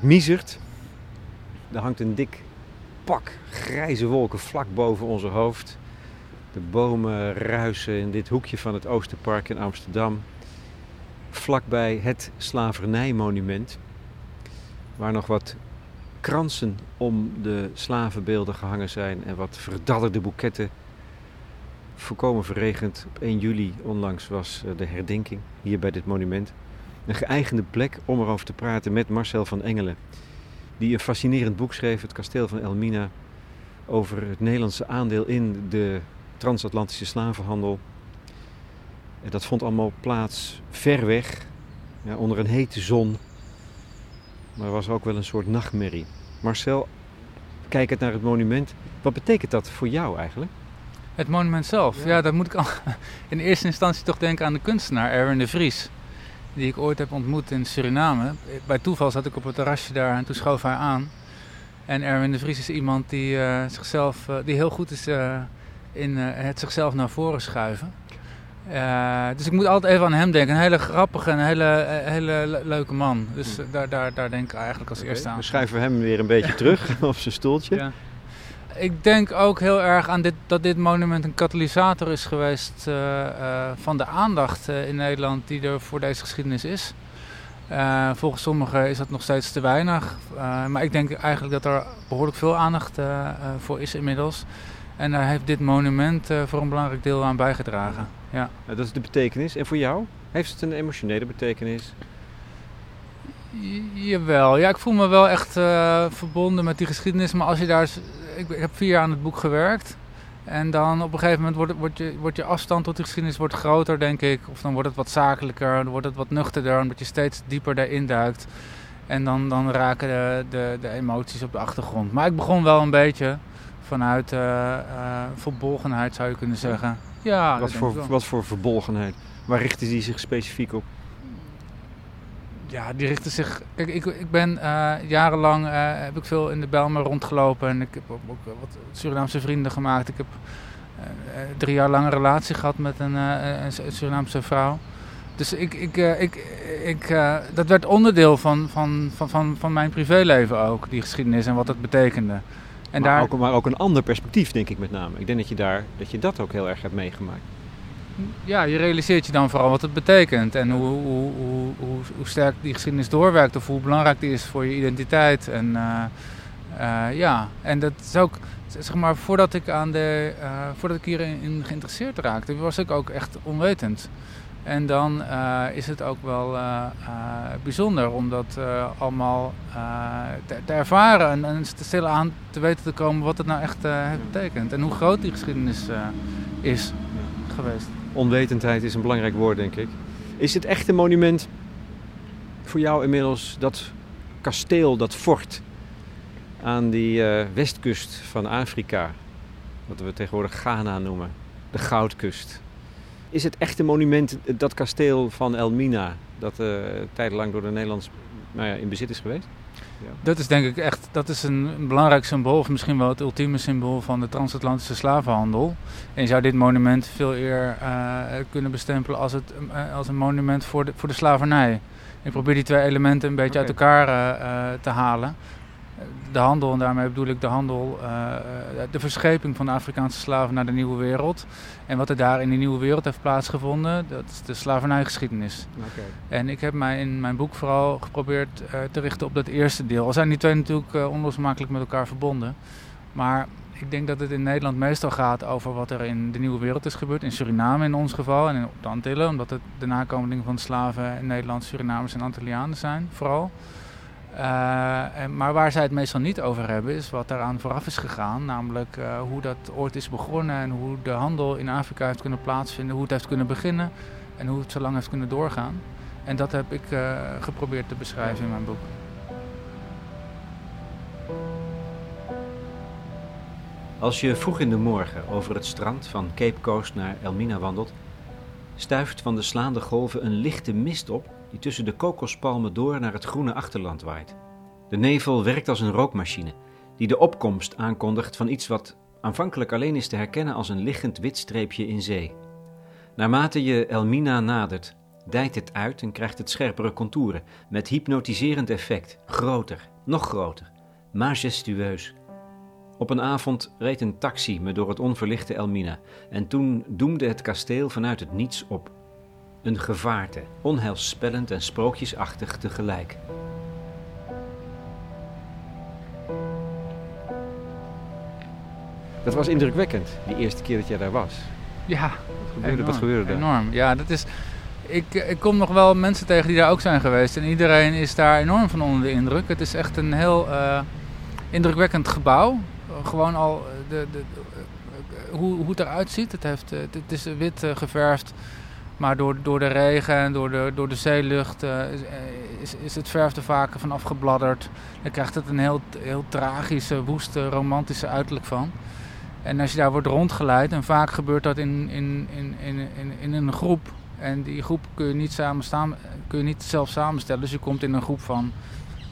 Het miezert. Er hangt een dik pak grijze wolken vlak boven onze hoofd. De bomen ruisen in dit hoekje van het Oosterpark in Amsterdam. Vlakbij het slavernijmonument. Waar nog wat kransen om de slavenbeelden gehangen zijn en wat verdadderde boeketten. Volkomen verregend. Op 1 juli onlangs was eh, de herdenking hier bij dit monument. Een geëigende plek om erover te praten met Marcel van Engelen. Die een fascinerend boek schreef, Het Kasteel van Elmina. Over het Nederlandse aandeel in de transatlantische slavenhandel. En dat vond allemaal plaats ver weg, ja, onder een hete zon. Maar er was ook wel een soort nachtmerrie. Marcel, kijkend naar het monument, wat betekent dat voor jou eigenlijk? Het monument zelf, ja, dat moet ik al in eerste instantie toch denken aan de kunstenaar Erwin de Vries. Die ik ooit heb ontmoet in Suriname. Bij toeval zat ik op het terrasje daar en toen schoof hij aan. En Erwin de Vries is iemand die, uh, zichzelf, uh, die heel goed is uh, in het zichzelf naar voren schuiven. dus ik moet altijd even aan hem denken. Een hele grappige en hele, hele leuke man. Dus daar, daar, daar denk ik eigenlijk als okay, eerste aan. Dan schuiven we hem weer een beetje terug op zijn stoeltje. Ja. Ik denk ook heel erg aan dit, dat dit monument een katalysator is geweest uh, uh, van de aandacht uh, in Nederland die er voor deze geschiedenis is. volgens sommigen is dat nog steeds te weinig. maar ik denk eigenlijk dat er behoorlijk veel aandacht voor is inmiddels. En daar heeft dit monument voor een belangrijk deel aan bijgedragen. Ja. dat is de betekenis. En voor jou? Heeft het een emotionele betekenis? Jawel, ja, ik voel me wel echt uh, verbonden met die geschiedenis. Maar als je daar. Ik heb vier jaar aan het boek gewerkt. En dan op een gegeven moment wordt, wordt, je, wordt je afstand tot die geschiedenis wordt groter, denk ik. Of dan wordt het wat zakelijker, dan wordt het wat nuchterder, omdat je steeds dieper daarin duikt. En dan, dan raken de, de, de emoties op de achtergrond. Maar ik begon wel een beetje vanuit uh, uh, verbolgenheid, zou je kunnen zeggen. Ja, wat, voor, wat voor verbolgenheid? Waar richten die zich specifiek op? Ja, die richten zich. Kijk, ik, ik ben uh, jarenlang uh, heb ik veel in de Belmer rondgelopen en ik heb ook wat Surinaamse vrienden gemaakt. Ik heb uh, drie jaar lang een relatie gehad met een, een Surinaamse vrouw. Dus ik, ik, ik, ik, dat werd onderdeel van, van, van, van, van mijn privéleven ook, die geschiedenis en wat dat betekende. En maar, daar... ook, maar ook een ander perspectief, denk ik met name. Ik denk dat je, daar, dat, je dat ook heel erg hebt meegemaakt ja, je realiseert je dan vooral wat het betekent en hoe, hoe, hoe, hoe, sterk die geschiedenis doorwerkt of hoe belangrijk die is voor je identiteit. En uh, uh, ja, en dat is ook, zeg maar, voordat ik, aan de, uh, voordat ik hierin geïnteresseerd raakte, was ik ook echt onwetend. En dan is het ook wel bijzonder om dat allemaal te, te, ervaren en, en te stellen aan te weten te komen wat het nou echt heeft betekend. En hoe groot die geschiedenis is geweest onwetendheid is een belangrijk woord, denk ik. Is het echte monument voor jou inmiddels dat kasteel, dat fort aan die uh, westkust van Afrika, wat we tegenwoordig Ghana noemen, de Goudkust? Is het echte monument dat kasteel van Elmina, dat uh, door de Nederlanders nou ja, in bezit is geweest? Ja. Dat is denk ik echt dat is een belangrijk symbool, of misschien wel het ultieme symbool van de transatlantische slavenhandel. En je zou dit monument veel eer uh, kunnen bestempelen als, het, uh, als een monument voor de, voor de slavernij. Ik probeer die twee elementen een beetje okay. uit elkaar uh, te halen de handel, en daarmee bedoel ik de handel, uh, de verscheping van de Afrikaanse slaven naar de nieuwe wereld. En wat er daar in die nieuwe wereld heeft plaatsgevonden, dat is de slavernijgeschiedenis. Okay. En ik heb mij in mijn boek vooral geprobeerd uh, te richten op dat eerste deel. Al zijn die twee natuurlijk uh, onlosmakelijk met elkaar verbonden. Maar ik denk dat het in Nederland meestal gaat over wat er in de nieuwe wereld is gebeurd. In Suriname in ons geval en op de Antillen, omdat het de nakomelingen van de slaven in Nederland Surinamers en Antillianen zijn, vooral. En, maar waar zij het meestal niet over hebben, is wat daaraan vooraf is gegaan. Namelijk uh, hoe dat ooit is begonnen en hoe de handel in Afrika heeft kunnen plaatsvinden, hoe het heeft kunnen beginnen en hoe het zo lang heeft kunnen doorgaan. En dat heb ik uh, geprobeerd te beschrijven in mijn boek. Als je vroeg in de morgen over het strand van Cape Coast naar Elmina wandelt, stuift van de slaande golven een lichte mist op die tussen de kokospalmen door naar het groene achterland waait. De nevel werkt als een rookmachine, die de opkomst aankondigt van iets wat aanvankelijk alleen is te herkennen als een liggend wit streepje in zee. Naarmate je Elmina nadert, dijt het uit en krijgt het scherpere contouren, met hypnotiserend effect, groter, nog groter, majestueus. Op een avond reed een taxi me door het onverlichte Elmina en toen doemde het kasteel vanuit het niets op. Een gevaarte, onheilspellend en sprookjesachtig tegelijk. Dat was indrukwekkend, die eerste keer dat jij daar was. Ja, Wat gebeurde, wat enorm, gebeurde daar? Enorm. Ja, dat is. Ik, ik kom nog wel mensen tegen die daar ook zijn geweest. En iedereen is daar enorm van onder de indruk. Het is echt een heel eh, indrukwekkend gebouw. Eh, Gewoon al eh, de, de, de- hoe, hoe het eruit ziet. Het, heeft, eh, het, is wit eh, geverfd. Maar door, door de regen en door de, door de zeelucht eh, is, is, is het verf er vaker van afgebladderd. Dan krijgt het een heel, heel tragische, woeste, romantische uiterlijk van. En als je daar wordt rondgeleid, en vaak gebeurt dat in, in, in, in, in, een groep. En die groep kun je niet, samen staan, kun je niet zelf samenstellen. Dus je komt in een groep van,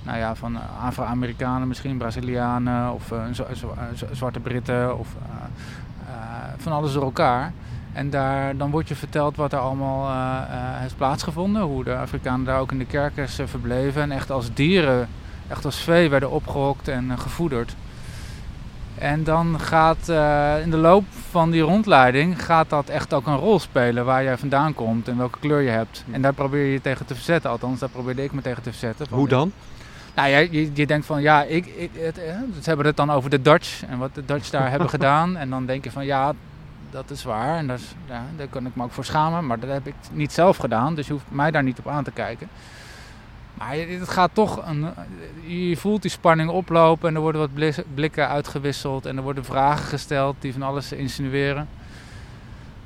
nou ja, van eh, Afro-Amerikanen, misschien Brazilianen of eh, zwarte Britten of eh, eh, van alles door elkaar. En daar, dan wordt je verteld wat er allemaal eh, eh, heeft plaatsgevonden. Hoe de Afrikanen daar ook in de kerkers eh, verbleven. En echt als dieren, echt als vee werden opgehokt en gevoederd. En dan gaat in de loop van die rondleiding gaat dat echt ook een rol spelen waar jij vandaan komt en welke kleur je hebt. En daar probeer je je tegen te verzetten, althans daar probeerde ik me tegen te verzetten. Van, Hoe dan? Nou je, je denkt van ja, ik, ik, het, ze hebben het dan over de Dutch en wat de Dutch daar hebben gedaan. En dan denk je van ja, dat is waar en dat is, ja, daar kan ik me ook voor schamen. Maar dat heb ik niet zelf gedaan, dus je hoeft mij daar niet op aan te kijken. Maar het gaat toch, een, je voelt die spanning oplopen en er worden wat blikken uitgewisseld. En er worden vragen gesteld die van alles insinueren.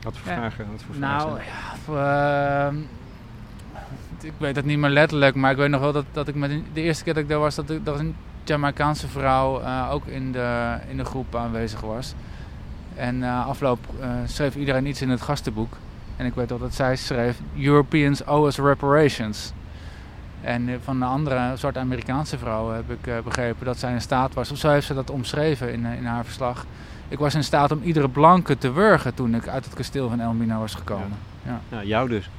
Wat voor Ja. vragen? Wat voor Nou, ja, ehm, ik weet het niet meer letterlijk, maar ik weet nog wel dat, dat ik met de eerste keer dat ik daar was, dat, ik, dat een Jamaicaanse vrouw eh, ook in de, in de groep aanwezig was. En eh, afloop eh, schreef iedereen iets in het gastenboek. En ik weet wel dat zij schreef: Europeans owe us reparations. En eh, van een andere zwarte Amerikaanse vrouw heb ik begrepen dat zij in staat was, of zo heeft ze dat omschreven in, in haar verslag. Ik was in staat om iedere blanke te wurgen toen ik uit het kasteel van Elmina was gekomen. Nou, jou dus.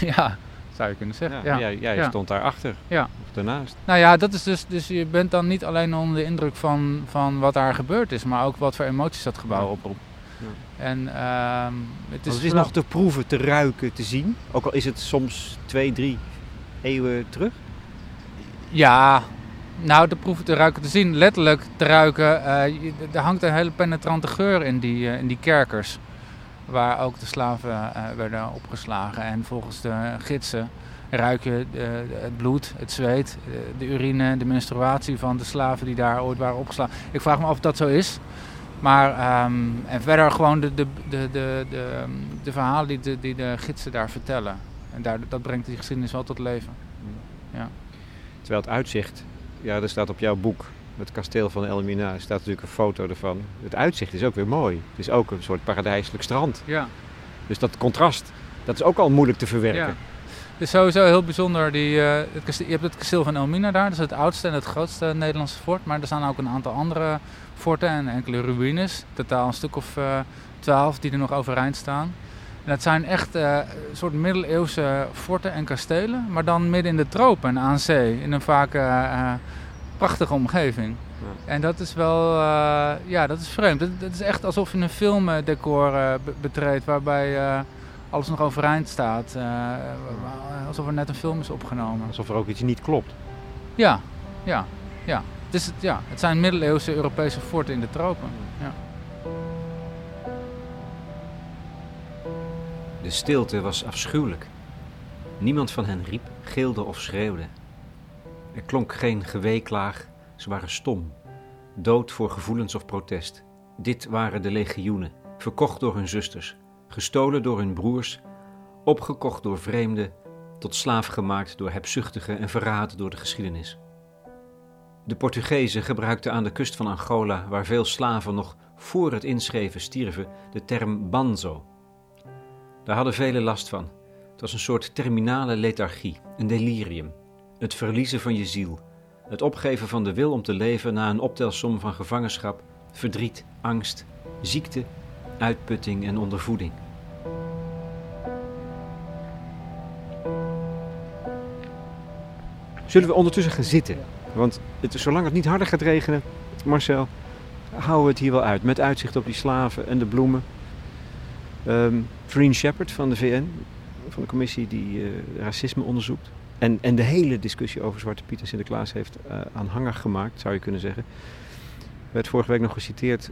Ja, zou je kunnen zeggen. Ja. Jij, jij Ja. stond daarachter. Ja. Of daarnaast. Nou ja, dat is dus, dus je bent dan niet alleen onder de indruk van, van wat daar gebeurd is, maar ook wat voor emoties dat gebouw Ja. oproept. Ja. En ehm, het is, Dus het is nog te proeven, te ruiken, te zien. Ook al is het soms twee, drie eeuwen terug. Ja, nou de proeven te ruiken te zien, letterlijk te ruiken. eh, je- er hangt een hele penetrante geur in die, eh, in die kerkers. Waar ook de slaven eh, werden opgeslagen. En volgens de gidsen ruik je eh, het bloed, het zweet, eh, de urine, de menstruatie van de slaven die daar ooit waren opgeslagen. Ik vraag me af of dat zo is. Maar ehm, en verder gewoon de, de, de, de, de, de verhalen die de, die de gidsen daar vertellen. En daar, dat brengt die geschiedenis wel tot leven. Terwijl het uitzicht, ja, er staat op jouw boek, het kasteel van Elmina, staat natuurlijk een foto ervan. Het uitzicht is ook weer mooi. Het is ook een soort paradijselijk strand. Ja. Dus dat contrast, dat is ook al moeilijk te verwerken. Ja. Het is sowieso heel bijzonder. Die, eh, het kasteel, je hebt het kasteel van Elmina daar, dat is het oudste en het grootste Nederlandse fort. Maar er staan ook een aantal andere forten en enkele ruïnes. Totaal een stuk of eh, twaalf die er nog overeind staan. En dat zijn echt eh, een soort middeleeuwse forten en kastelen, maar dan midden in de tropen aan zee. In een vaak prachtige omgeving. Ja. En dat is wel, eh, ja, dat is vreemd. Het het is echt alsof je een filmdecor eh, be- betreedt waarbij eh, alles nog overeind staat. eh, alsof er net een film is opgenomen. Alsof er ook iets niet klopt. Ja, ja, ja. Het, is, het- ja. het zijn middeleeuwse Europese forten in de tropen. Ja. De stilte was afschuwelijk. Niemand van hen riep, gilde of schreeuwde. Er klonk geen geweeklaag, ze waren stom, dood voor gevoelens of protest. Dit waren de legioenen, verkocht door hun zusters, gestolen door hun broers, opgekocht door vreemden, tot slaaf gemaakt door hebzuchtigen en verraden door de geschiedenis. De Portugezen gebruikten aan de kust van Angola, waar veel slaven nog voor het inschreven stierven, de term banzo. Daar hadden velen last van. Het was een soort terminale lethargie, een delirium. Het verliezen van je ziel. Het opgeven van de wil om te leven na een optelsom van gevangenschap, verdriet, angst, ziekte, uitputting en ondervoeding. Zullen we ondertussen gaan zitten? Want het, zolang het niet harder gaat regenen, Marcel, houden we het hier wel uit. Met uitzicht op die slaven en de bloemen. Um, Freen Shepard van de VN, van de commissie die uh, racisme onderzoekt. En, en de hele discussie over Zwarte Piet en Sinterklaas heeft uh, aanhanger gemaakt, zou je kunnen zeggen. Werd vorige week nog geciteerd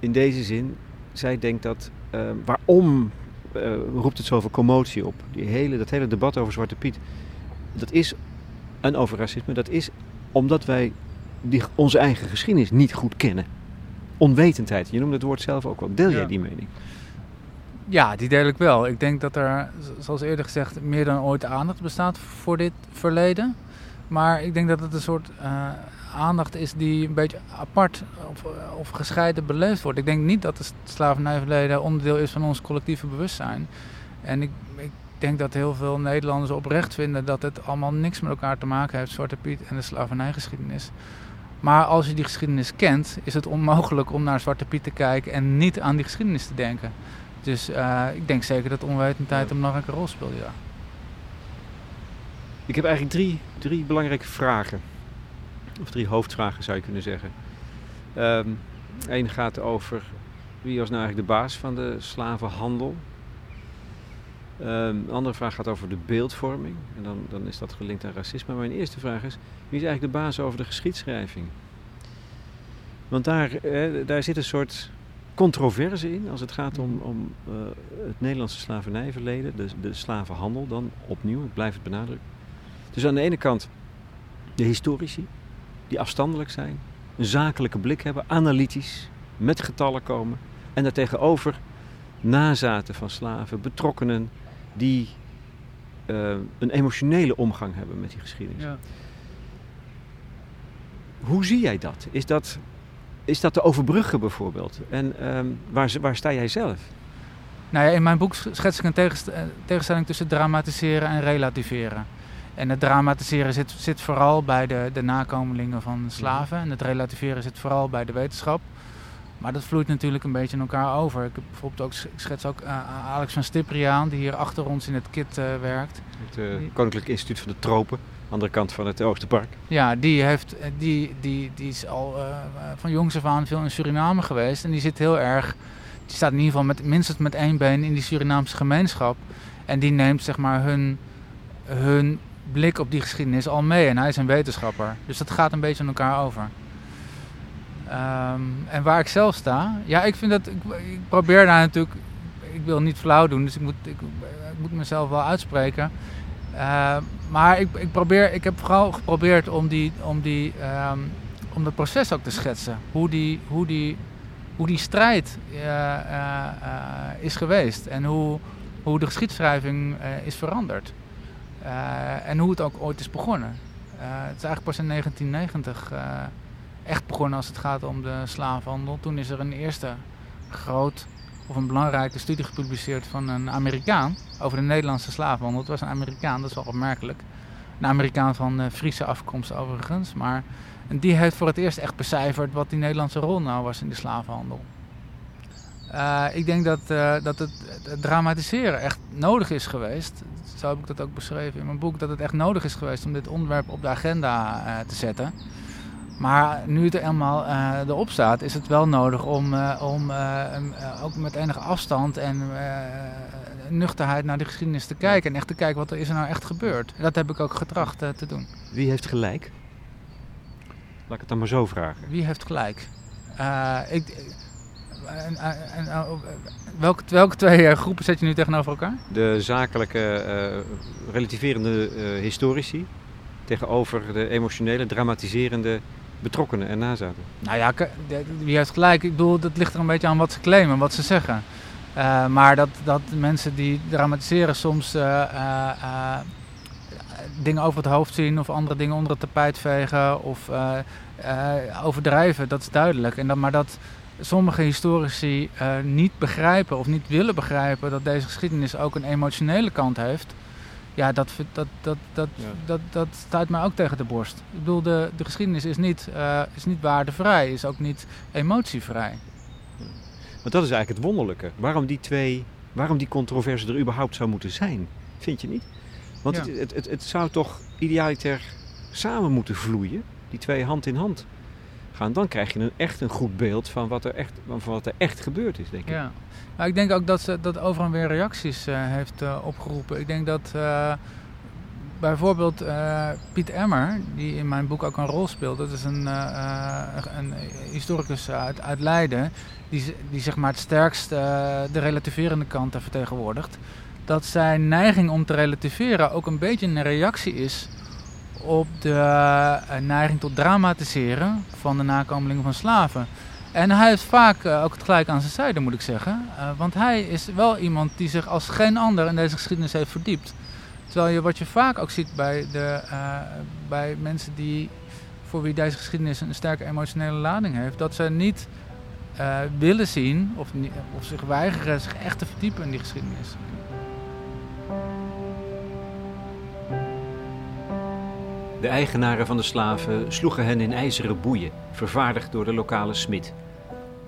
in deze zin. Zij denkt dat uh, waarom uh, roept het zoveel commotie op? Die hele, dat hele debat over Zwarte Piet, dat is, en over racisme, dat is omdat wij die, onze eigen geschiedenis niet goed kennen. Onwetendheid, je noemde het woord zelf ook wel. Deel jij die mening? Ja, die deel ik wel. Ik denk dat er, zoals eerder gezegd, meer dan ooit aandacht bestaat voor dit verleden. Maar ik denk dat het een soort uh, aandacht is die een beetje apart of, of gescheiden beleefd wordt. Ik denk niet dat het slavernijverleden onderdeel is van ons collectieve bewustzijn. En ik, ik denk dat heel veel Nederlanders oprecht vinden dat het allemaal niks met elkaar te maken heeft, Zwarte Piet en de slavernijgeschiedenis. Maar als je die geschiedenis kent, is het onmogelijk om naar Zwarte Piet te kijken en niet aan die geschiedenis te denken. Dus uh, ik denk zeker dat onwetendheid een belangrijke rol speelt, ja. Ik heb eigenlijk drie, drie belangrijke vragen. Of drie hoofdvragen zou je kunnen zeggen. Eén ehm, gaat over wie was nou eigenlijk de baas van de slavenhandel. Um, een andere vraag gaat over de beeldvorming. En dan, dan is dat gelinkt aan racisme. Maar mijn eerste vraag is: wie is eigenlijk de baas over de geschiedschrijving? Want daar, eh, daar zit een soort controverse in als het gaat om, om uh, het Nederlandse slavernijverleden, de, de slavenhandel dan opnieuw, ik blijf het benadrukken. Dus aan de ene kant de historici, die afstandelijk zijn, een zakelijke blik hebben, analytisch, met getallen komen. En daartegenover nazaten van slaven, betrokkenen, die uh, een emotionele omgang hebben met die geschiedenis. Ja. Hoe zie jij dat? Is dat, is dat te overbruggen bijvoorbeeld? En um, waar, waar sta jij zelf? Nou ja, in mijn boek schets ik een tegenstelling tussen dramatiseren en relativeren. En het dramatiseren zit, zit vooral bij de, de nakomelingen van slaven. En het relativeren zit vooral bij de wetenschap. Maar dat vloeit natuurlijk een beetje in elkaar over. Ik, heb bijvoorbeeld ook, ik schets ook uh, Alex van Stipriaan, die hier achter ons in het KIT uh, werkt. Het uh, Koninklijk Instituut van de Tropen, andere kant van het Oosterpark. Ja, die, heeft, die, die, die is al van jongs af aan veel in Suriname geweest. En die zit heel erg, die staat in ieder geval met, minstens met één been in die Surinaamse gemeenschap. En die neemt zeg maar hun, hun blik op die geschiedenis al mee. En hij is een wetenschapper. Dus dat gaat een beetje aan elkaar over. Um, en waar ik zelf sta, ja, ik vind dat. Ik, probeer daar natuurlijk. Ik wil niet flauw doen, dus ik moet, ik moet mezelf wel uitspreken. Uh, maar ik, ik, probeer, ik heb vooral geprobeerd om, die, om, die, um, om dat proces ook te schetsen. Hoe die, hoe die, hoe die strijd uh, uh, is geweest en hoe, hoe de geschiedschrijving is veranderd. En hoe het ook ooit is begonnen. Het is eigenlijk pas in 1990 uh, eh, echt begonnen als het gaat om de slavenhandel. Toen is er een eerste groot of een belangrijke studie gepubliceerd van een Amerikaan over de Nederlandse slavenhandel. Het was een Amerikaan, dat is wel opmerkelijk. Een Amerikaan van Friese afkomst overigens. Maar die heeft voor het eerst echt becijferd wat die Nederlandse rol nou was in de slavenhandel. Uh, ik denk dat, uh, dat het, het, dramatiseren echt nodig is geweest. Zo heb ik dat ook beschreven in mijn boek. Dat het echt nodig is geweest om dit onderwerp op de agenda te zetten. Maar nu het er eenmaal erop staat, is het wel nodig om, om ook met enige afstand en nuchterheid naar de geschiedenis te kijken. En echt te kijken wat er is er nou echt gebeurd. Dat heb ik ook getracht te doen. Wie heeft gelijk? Laat ik het dan maar zo vragen. Wie heeft gelijk? ik, en, en, en, welke, welke twee eh, groepen zet je nu tegenover elkaar? De zakelijke, uh, relativerende uh, historici tegenover de emotionele, dramatiserende betrokkenen en nazaten. Nou ja, wie heeft gelijk? Ik bedoel, dat ligt er een beetje aan wat ze claimen, wat ze zeggen. Uh, maar dat, dat mensen die dramatiseren soms dingen over het hoofd zien of andere dingen onder het tapijt vegen of overdrijven, dat is duidelijk. En dat, maar dat sommige historici niet begrijpen of niet willen begrijpen dat deze geschiedenis ook een emotionele kant heeft. Ja, dat, dat, dat, dat, ja. dat, dat stuit mij ook tegen de borst. Ik bedoel, de, de geschiedenis is niet, uh, is niet waardevrij, is ook niet emotievrij. Maar dat is eigenlijk het wonderlijke. Waarom die twee, waarom die controverse er überhaupt zou moeten zijn, vind je niet? Want ja. het, het, het, het zou toch idealiter samen moeten vloeien? die twee hand in hand gaan, dan krijg je een, echt een goed beeld van wat er echt, van wat er echt gebeurd is, denk ik. Ja. Nou, ik denk ook dat ze dat over en weer reacties uh, heeft uh, opgeroepen. Ik denk dat bijvoorbeeld Piet Emmer, die in mijn boek ook een rol speelt, dat is een, een historicus uit, uit Leiden, die, die zeg maar het sterkst de relativerende kant vertegenwoordigt. Dat zijn neiging om te relativeren ook een beetje een reactie is op de neiging tot dramatiseren van de nakomelingen van slaven. En hij heeft vaak uh, ook het gelijk aan zijn zijde, moet ik zeggen. Uh, want hij is wel iemand die zich als geen ander in deze geschiedenis heeft verdiept. Terwijl je wat je vaak ook ziet bij, de, bij mensen die, voor wie deze geschiedenis een sterke emotionele lading heeft, dat ze niet willen zien of, of zich weigeren zich echt te verdiepen in die geschiedenis. De eigenaren van de slaven sloegen hen in ijzeren boeien, vervaardigd door de lokale smid.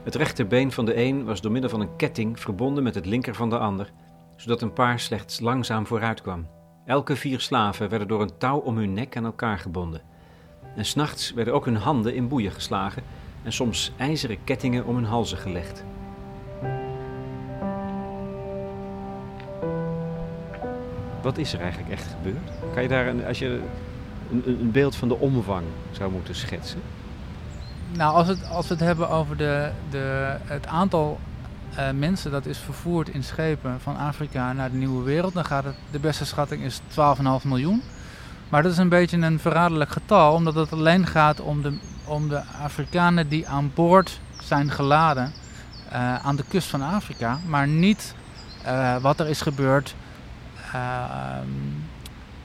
Het rechterbeen van de een was door middel van een ketting verbonden met het linker van de ander, zodat een paar slechts langzaam vooruit kwam. Elke vier slaven werden door een touw om hun nek aan elkaar gebonden. En s'nachts werden ook hun handen in boeien geslagen en soms ijzeren kettingen om hun halzen gelegd. Wat is er eigenlijk echt gebeurd? Kan je daar, een, als je een, beeld van de omvang zou moeten schetsen? Nou, als, het, als we het hebben over de, de, het aantal uh, mensen dat is vervoerd in schepen van Afrika naar de nieuwe wereld, dan gaat het, de beste schatting is 12,5 miljoen. Maar dat is een beetje een verraderlijk getal, omdat het alleen gaat om de, om de Afrikanen die aan boord zijn geladen uh, aan de kust van Afrika, maar niet uh, wat er is gebeurd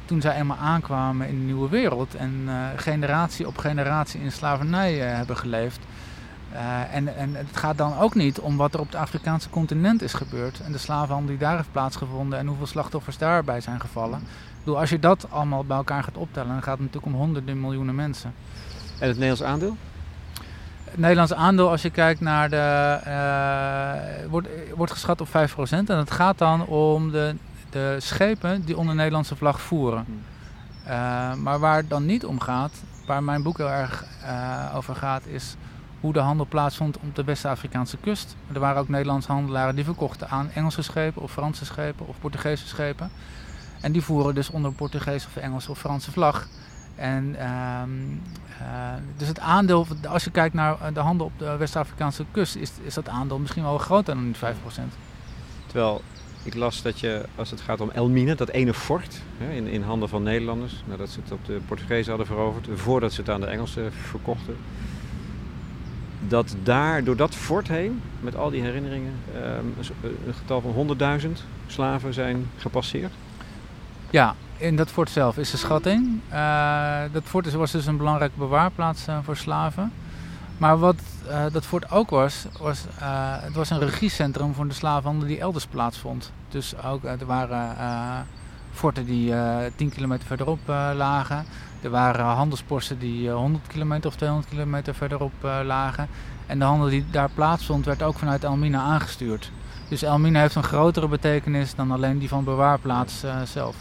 toen zij eenmaal aankwamen in de nieuwe wereld en uh, generatie op generatie in slavernij uh, hebben geleefd. Uh, en, en het gaat dan ook niet om wat er op het Afrikaanse continent is gebeurd en de slavenhandel die daar heeft plaatsgevonden en hoeveel slachtoffers daarbij zijn gevallen. Ik bedoel, als je dat allemaal bij elkaar gaat optellen, dan gaat het natuurlijk om honderden miljoenen mensen. En het Nederlands aandeel? Het Nederlands aandeel, als je kijkt naar de. wordt, wordt geschat op 5%. En het gaat dan om de de schepen die onder Nederlandse vlag voeren. Uh, maar waar het dan niet om gaat, waar mijn boek heel erg uh, over gaat, is hoe de handel plaatsvond op de West-Afrikaanse kust. Er waren ook Nederlandse handelaren die verkochten aan Engelse schepen of Franse schepen of Portugese schepen. En die voeren dus onder Portugese of Engelse of Franse vlag. En uh, dus het aandeel, als je kijkt naar de handel op de West-Afrikaanse kust, is, is dat aandeel misschien wel groter dan die 5%. Terwijl ik las dat je, als het gaat om Elmine, dat ene fort hè, in, in handen van Nederlanders, nadat ze het op de Portugezen hadden veroverd, voordat ze het aan de Engelsen verkochten, dat daar door dat fort heen, met al die herinneringen, um, een getal van 100.000 slaven zijn gepasseerd. Ja, in dat fort zelf is de schatting. Uh, dat fort was dus een belangrijke bewaarplaats uh, voor slaven. Maar wat uh, dat fort ook was, was uh, het was een regiecentrum voor de slavenhandel die elders plaatsvond. Dus ook, er waren forten die 10 kilometer verderop lagen. Er waren handelsposten die 100 kilometer of 200 kilometer verderop lagen. En de handel die daar plaatsvond werd ook vanuit Elmina aangestuurd. Dus Elmina heeft een grotere betekenis dan alleen die van bewaarplaats zelf.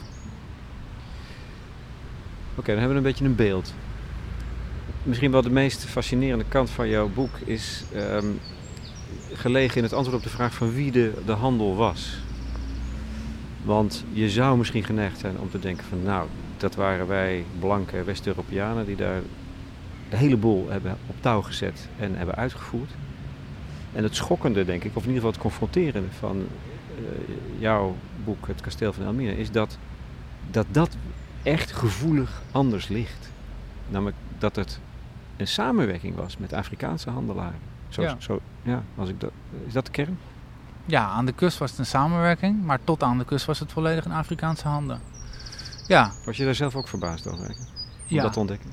Oké, dan hebben we een beetje een beeld misschien wel de meest fascinerende kant van jouw boek is um, gelegen in het antwoord op de vraag van wie de, de handel was. Want je zou misschien geneigd zijn om te denken van nou, dat waren wij blanke West-Europeanen die daar de hele boel hebben op touw gezet en hebben uitgevoerd. En het schokkende, denk ik, of in ieder geval het confronterende van uh, jouw boek Het Kasteel van Elmina, is dat, dat dat echt gevoelig anders ligt. Namelijk dat het een samenwerking was met Afrikaanse handelaren. Zo, ja. Zo, ja, als ik dat, is dat de kern? Ja, aan de kust was het een samenwerking, maar tot aan de kust was het volledig in Afrikaanse handen. Ja. Was je daar zelf ook verbaasd over? Om ja. dat te ontdekken?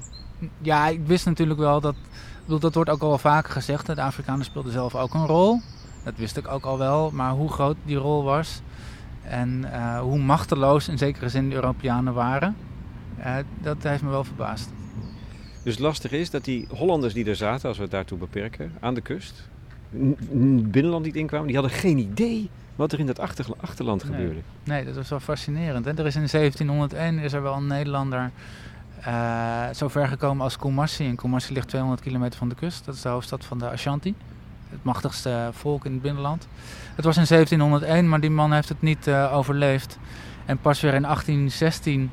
Ja, ik wist natuurlijk wel dat. Bedoel, dat wordt ook al wel vaker gezegd. De Afrikanen speelden zelf ook een rol. Dat wist ik ook al wel. Maar hoe groot die rol was en uh, hoe machteloos in zekere zin de Europeanen waren, uh, dat heeft me wel verbaasd. Dus lastig is dat die Hollanders die er zaten, als we het daartoe beperken, aan de kust, binnenland niet inkwamen, die hadden geen idee wat er in dat achterland gebeurde. Nee, dat was wel fascinerend. Hè? Er is in 1701 is er wel een Nederlander Uh, zo ver gekomen als Kumasi. En Kumasi ligt 200 kilometer van de kust. Dat is de hoofdstad van de Ashanti. Het machtigste volk in het binnenland. Het was in 1701, maar die man heeft het niet uh, overleefd. En pas weer in 1816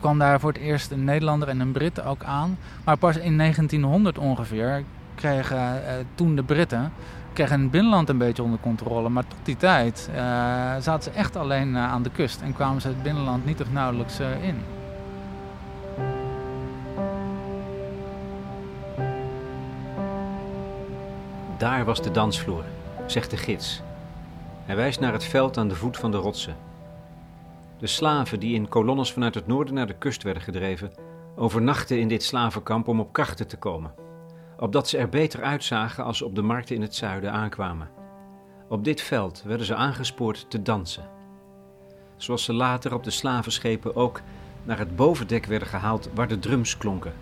kwam daar voor het eerst een Nederlander en een Brit ook aan. Maar pas in 1900 ongeveer kregen uh, toen de Britten kregen het binnenland een beetje onder controle. Maar tot die tijd uh, zaten ze echt alleen uh, aan de kust en kwamen ze het binnenland niet of nauwelijks in. Daar was de dansvloer, zegt de gids. Hij wijst naar het veld aan de voet van de rotsen. De slaven die in kolonnes vanuit het noorden naar de kust werden gedreven, overnachten in dit slavenkamp om op krachten te komen opdat ze er beter uitzagen als ze op de markten in het zuiden aankwamen. Op dit veld werden ze aangespoord te dansen. Zoals ze later op de slavenschepen ook naar het bovendek werden gehaald waar de drums klonken.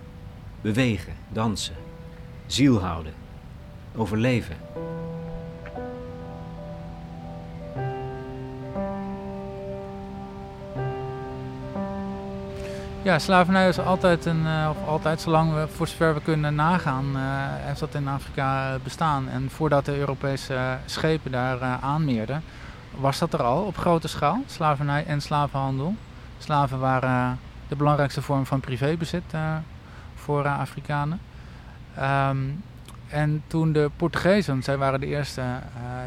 Bewegen, dansen, ziel houden, overleven. Ja, slavernij is altijd, een, uh, of altijd zolang we, voor zover we kunnen nagaan, heeft dat in Afrika bestaan. En voordat de Europese schepen daar uh, aanmeerden, was dat er al op grote schaal, slavernij en slavenhandel. Slaven waren de belangrijkste vorm van privébezit voor Afrikanen. Um, en toen de Portugezen, zij waren de eerste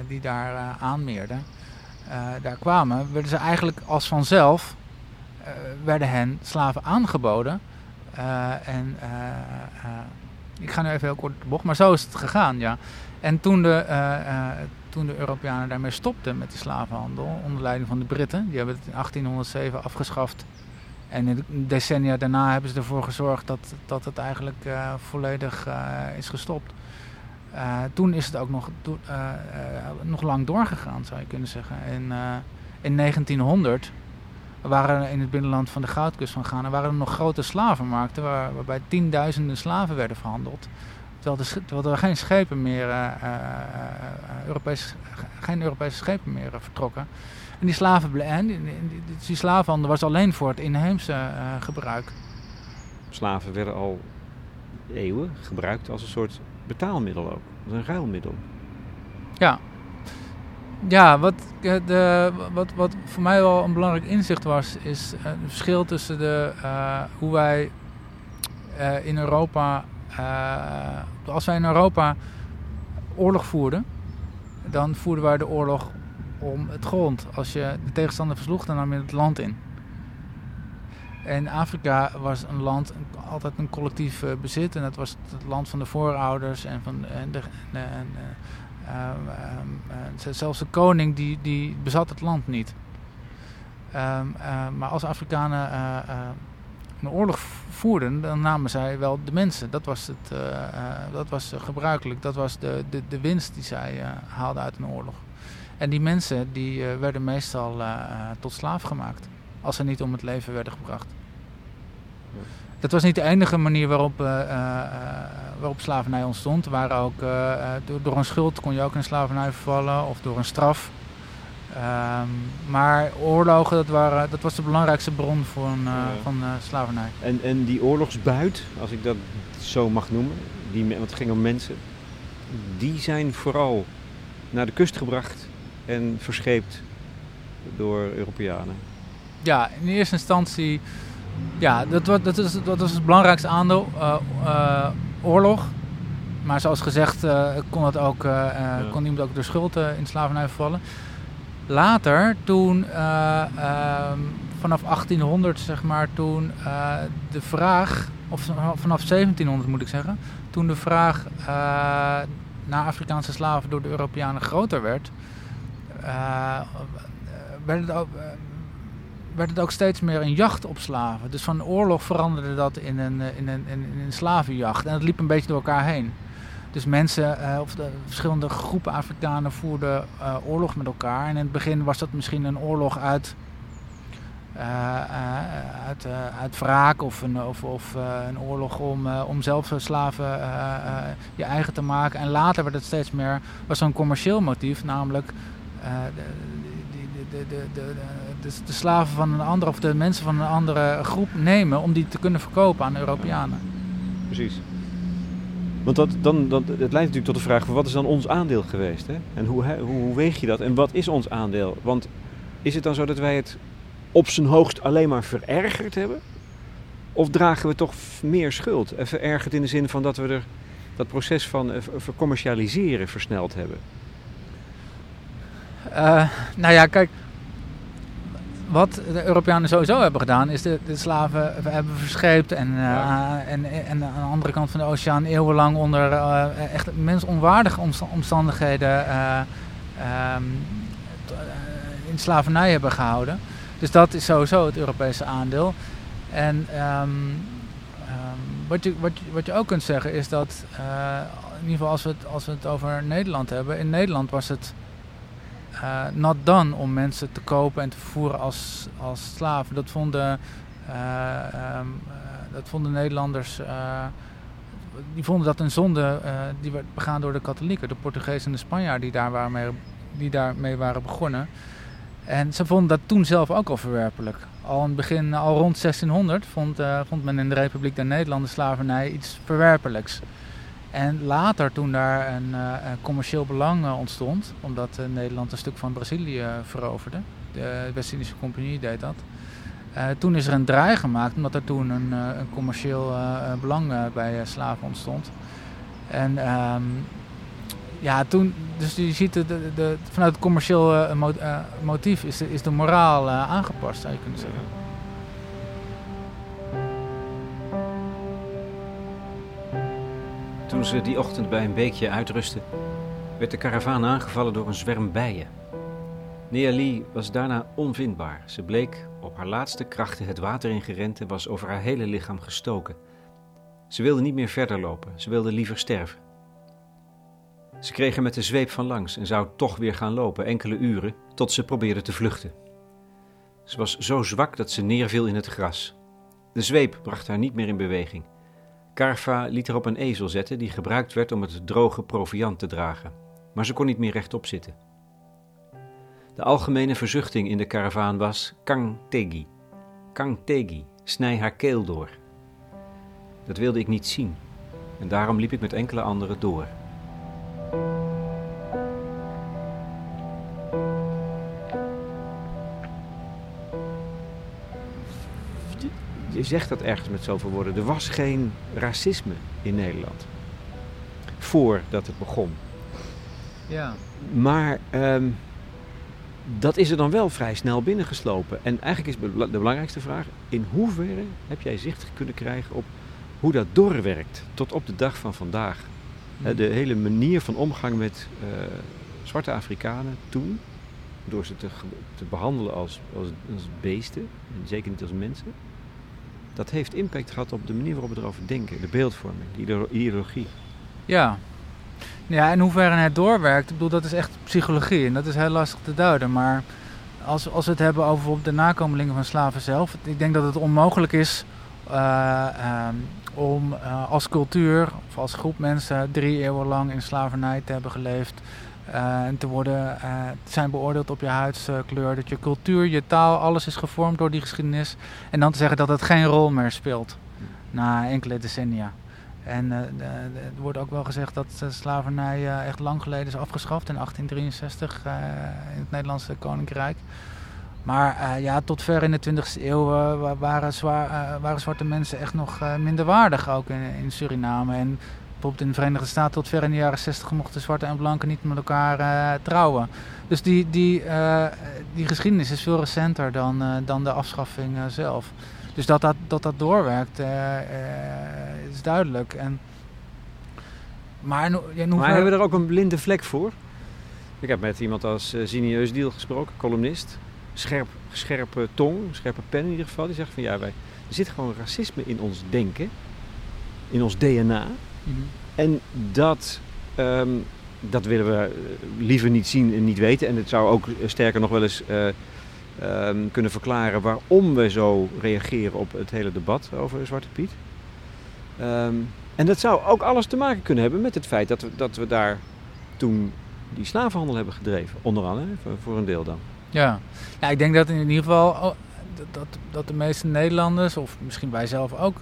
die daar aanmeerden, daar kwamen, werden ze eigenlijk als vanzelf werden hen slaven aangeboden. Uh, en uh, ik ga nu even heel kort de bocht, maar zo is het gegaan, ja. En toen de, toen de Europeanen daarmee stopten met de slavenhandel, onder leiding van de Britten, die hebben het in 1807 afgeschaft. En in de decennia daarna hebben ze ervoor gezorgd dat, dat het eigenlijk volledig is gestopt. toen is het ook nog, nog lang doorgegaan, zou je kunnen zeggen. In, in 1900 waren in het binnenland van de goudkust van Ghana waren er nog grote slavenmarkten waar, waarbij tienduizenden slaven werden verhandeld. Terwijl, de, terwijl er geen schepen meer, uh, uh, Europees, geen Europese schepen meer vertrokken. En die, slaven, en die, die, die, slavenhandel was alleen voor het inheemse gebruik. Slaven werden al eeuwen gebruikt als een soort betaalmiddel ook, als een ruilmiddel. Ja, ja, wat, eh, de, wat, wat voor mij wel een belangrijk inzicht was, is het verschil tussen de, uh, hoe wij in Europa, als wij in Europa oorlog voerden, dan voerden wij de oorlog om het grond. Als je de tegenstander versloeg, dan nam je het land in. En Afrika was een land, altijd een collectief bezit. En dat was het land van de voorouders en van en de, en, eh, zelfs de koning die, die bezat het land niet. Ehm, maar als Afrikanen eh, eh, een oorlog voerden, dan namen zij wel de mensen. Dat was, het, dat was gebruikelijk. Dat was de, de, de winst die zij haalden uit een oorlog. En die mensen die werden meestal tot slaaf gemaakt. Als ze niet om het leven werden gebracht. Dat was niet de enige manier waarop, uh, uh, waarop slavernij ontstond. Waren ook, door, door, een schuld kon je ook in slavernij vervallen of door een straf. Um, maar oorlogen, dat, waren, dat was de belangrijkste bron van, ja. van slavernij. En, en die oorlogsbuit, als ik dat zo mag noemen, die, want het ging om mensen, die zijn vooral naar de kust gebracht en verscheept door Europeanen. Ja, in eerste instantie ja, dat, dat, is, dat is het belangrijkste aandeel. Uh, uh, oorlog. Maar zoals gezegd uh, kon, dat ook, ja. kon iemand ook door schuld in slavernij vervallen. Later, toen ehm, vanaf 1800 zeg maar, toen de vraag, of vanaf 1700 moet ik zeggen, toen de vraag naar Afrikaanse slaven door de Europeanen groter werd, werd het ook werd het ook steeds meer een jacht op slaven. Dus van oorlog veranderde dat in een, eh, in een, in een slavenjacht. En dat liep een beetje door elkaar heen. Dus mensen, uh, of de verschillende groepen Afrikanen voerden uh, oorlog met elkaar. En in het begin was dat misschien een oorlog uit, uit, uit wraak of een, of, of, een oorlog om, om zelf slaven je eigen te maken. En later werd het steeds meer, was zo'n commercieel motief, namelijk de, de, de, de, de, de slaven van een andere of de mensen van een andere groep nemen om die te kunnen verkopen aan Europeanen. Precies. Want dat, dan, dat, het leidt natuurlijk tot de vraag: van wat is dan ons aandeel geweest? Hè? En hoe, hoe, hoe weeg je dat? En wat is ons aandeel? Want is het dan zo dat wij het op zijn hoogst alleen maar verergerd hebben? Of dragen we toch meer schuld? En verergerd in de zin van dat we er dat proces van uh, vercommercialiseren versneld hebben? Uh, nou ja, kijk. Wat de Europeanen sowieso hebben gedaan, is de, de slaven hebben verscheept en, uh, ja. en, en aan de andere kant van de oceaan eeuwenlang onder uh, echt mensonwaardige omstandigheden um, in slavernij hebben gehouden. Dus dat is sowieso het Europese aandeel. En um, um, wat, je, wat, wat je ook kunt zeggen is dat, in ieder geval als we, het, als we het over Nederland hebben, in Nederland was het uh, not om mensen te kopen en te vervoeren als, als slaven. Dat vonden, uh, um, dat vonden Nederlanders, die vonden dat een zonde die werd begaan door de katholieken, de Portugezen en de Spanjaarden die, daar die daarmee waren begonnen. En ze vonden dat toen zelf ook al verwerpelijk. Al in het begin, al rond 1600, vond, vond men in de Republiek der Nederlanden slavernij iets verwerpelijks. En later, toen daar een, een commercieel belang uh, ontstond, omdat Nederland een stuk van Brazilië veroverde, de West-Indische Compagnie deed dat, toen is er een draai gemaakt, omdat er toen een, commercieel belang bij slaven ontstond. En um, ja, toen, dus je ziet de, vanuit het commercieel mo motief is de, is de moraal aangepast, zou je kunnen zeggen. Toen ze die ochtend bij een beekje uitrusten, werd de karavaan aangevallen door een zwerm bijen. Neali was daarna onvindbaar. Ze bleek op haar laatste krachten het water ingerend en was over haar hele lichaam gestoken. Ze wilde niet meer verder lopen, ze wilde liever sterven. Ze kreeg er met de zweep van langs en zou toch weer gaan lopen, enkele uren, tot ze probeerde te vluchten. Ze was zo zwak dat ze neerviel in het gras. De zweep bracht haar niet meer in beweging. Carva liet haar op een ezel zetten die gebruikt werd om het droge proviand te dragen, maar ze kon niet meer rechtop zitten. De algemene verzuchting in de karavaan was Kang Tegi. Kang Tegi, snij haar keel door. Dat wilde ik niet zien en daarom liep ik met enkele anderen door. Je zegt dat ergens met zoveel woorden. Er was geen racisme in Nederland. Voordat het begon. Ja. Maar um, dat is er dan wel vrij snel binnengeslopen. En eigenlijk is de belangrijkste vraag: in hoeverre heb jij zicht kunnen krijgen op hoe dat doorwerkt tot op de dag van vandaag? De hele manier van omgang met uh, zwarte Afrikanen toen, door ze te, te behandelen als, als, als, beesten, en zeker niet als mensen, dat heeft impact gehad op de manier waarop we erover denken, de beeldvorming, de ideologie. Ja. Ja, en hoeverre het doorwerkt, ik bedoel, dat is echt psychologie en dat is heel lastig te duiden. Maar als, als we het hebben over de nakomelingen van slaven zelf, ik denk dat het onmogelijk is uh, um, om uh, als cultuur of als groep mensen drie eeuwen lang in slavernij te hebben geleefd. Uh, en te worden, te zijn beoordeeld op je huidskleur. Dat je cultuur, je taal, alles is gevormd door die geschiedenis. En dan te zeggen dat het geen rol meer speelt na enkele decennia. En er wordt ook wel gezegd dat slavernij echt lang geleden is afgeschaft in 1863 in het Nederlandse Koninkrijk. Maar uh, ja, tot ver in de 20e eeuw uh, waren, zwaar, uh, waren, zwarte mensen echt nog minder waardig, ook in, in, Suriname. En bijvoorbeeld in de Verenigde Staten tot ver in de jaren 60 mochten zwarte en blanken niet met elkaar trouwen. Dus die, die, die geschiedenis is veel recenter dan, dan de afschaffing zelf. Dus dat dat, dat, dat doorwerkt is duidelijk. En, maar, maar hebben we er ook een blinde vlek voor? Ik heb met iemand als Zinieus Diel gesproken, columnist scherp, scherpe tong, scherpe pen in ieder geval. Die zegt van ja, wij, er zit gewoon racisme in ons denken, in ons DNA. En dat, um, dat willen we eh, liever niet zien en niet weten. En het zou ook sterker nog wel eens uh, um, kunnen verklaren waarom we zo reageren op het hele debat over Zwarte Piet. Um, en dat zou ook alles te maken kunnen hebben met het feit dat we, dat we daar toen die slavenhandel hebben gedreven, onder andere, voor, voor een deel dan. Ja. ja, ik denk dat in ieder geval oh, dat, dat de meeste Nederlanders, of misschien wij zelf ook,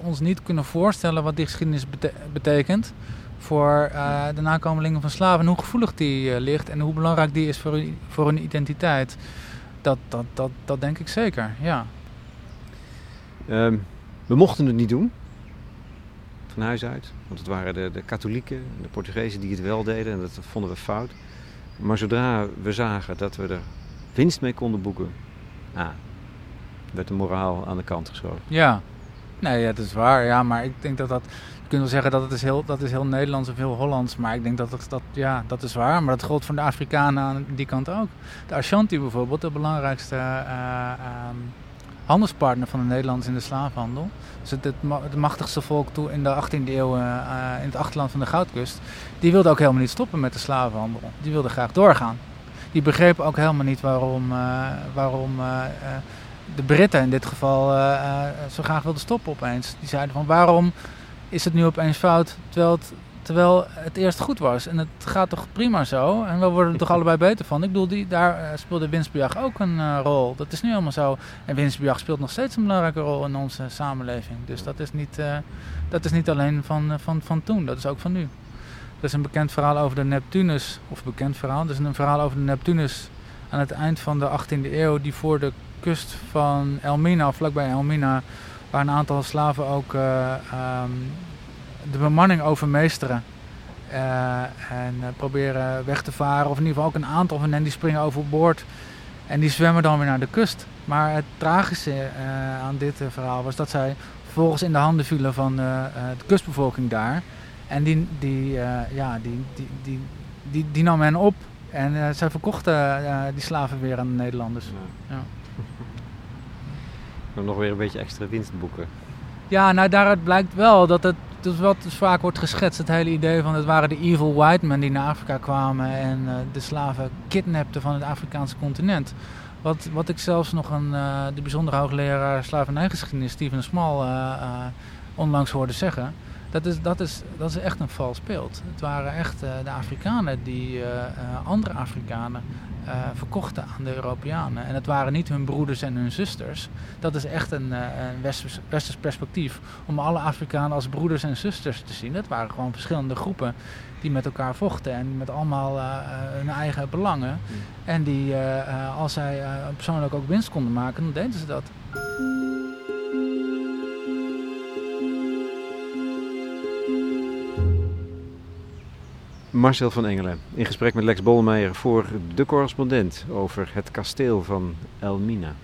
ons niet kunnen voorstellen wat die geschiedenis betekent voor uh, de nakomelingen van slaven. En hoe gevoelig die uh, ligt en hoe belangrijk die is voor hun, voor hun identiteit. Dat, dat, dat, dat denk ik zeker, ja. Um, we mochten het niet doen, van huis uit. Want het waren de, de katholieken, de Portugezen die het wel deden en dat vonden we fout. Maar zodra we zagen dat we er winst mee konden boeken, ah, werd de moraal aan de kant geschoven. Ja, nee, dat is waar. Ja, maar ik denk dat dat. Je kunt wel zeggen dat het is heel, dat is heel Nederlands of heel Hollands. Maar ik denk dat, het, dat ja, dat is waar. Maar dat geldt voor de Afrikanen aan die kant ook. De Ashanti bijvoorbeeld, de belangrijkste uh, uh, handelspartner van de Nederlanders in de slaafhandel. Dus het, het, machtigste volk toe in de 18e eeuw uh, in het achterland van de Goudkust. Die wilde ook helemaal niet stoppen met de slavenhandel. Die wilde graag doorgaan. Die begreep ook helemaal niet waarom, waarom de Britten in dit geval zo graag wilden stoppen opeens. Die zeiden van waarom is het nu opeens fout terwijl het Terwijl het eerst goed was. En het gaat toch prima zo. En we worden er toch allebei beter van. Ik bedoel, die, daar uh, speelde winstbejag ook een uh, rol. Dat is nu helemaal zo. En winstbejag speelt nog steeds een belangrijke rol in onze samenleving. Dus dat is niet, uh, dat is niet alleen van, van, van toen. Dat is ook van nu. Er is een bekend verhaal over de Neptunus. Of bekend verhaal. Er is een verhaal over de Neptunus aan het eind van de 18e eeuw. Die voor de kust van Elmina, of vlakbij Elmina... waar een aantal slaven ook... Um, de bemanning overmeesteren. Uh, en uh, proberen weg te varen. Of in ieder geval ook een aantal van hen die springen overboord. En die zwemmen dan weer naar de kust. Maar het tragische aan dit verhaal was dat zij vervolgens in de handen vielen van de kustbevolking daar. En die, die, ja, die, die, die, die, die nam hen op. En zij verkochten die slaven weer aan de Nederlanders. Ja. Ja. Nog weer een beetje extra winst boeken. Ja, nou daaruit blijkt wel dat het dus wat vaak wordt geschetst, het hele idee van het waren de evil white men die naar Afrika kwamen en uh, de slaven kidnapten van het Afrikaanse continent. Wat, wat ik zelfs nog een, uh, de bijzondere hoogleraar slavernijgeschiedenis, Steven Small, uh, onlangs hoorde zeggen. Dat is, dat, is, dat is echt een vals beeld. Het waren echt de Afrikanen die andere Afrikanen uh, verkochten aan de Europeanen. En het waren niet hun broeders en hun zusters. Dat is echt een, een westers, westers, perspectief. Om alle Afrikanen als broeders en zusters te zien. Dat waren gewoon verschillende groepen die met elkaar vochten. En met allemaal uh, hun eigen belangen. Mm. En die, als zij persoonlijk ook winst konden maken, dan deden ze dat. Marcel van Engelen in gesprek met Lex Bolmeijer voor De Correspondent over het kasteel van Elmina.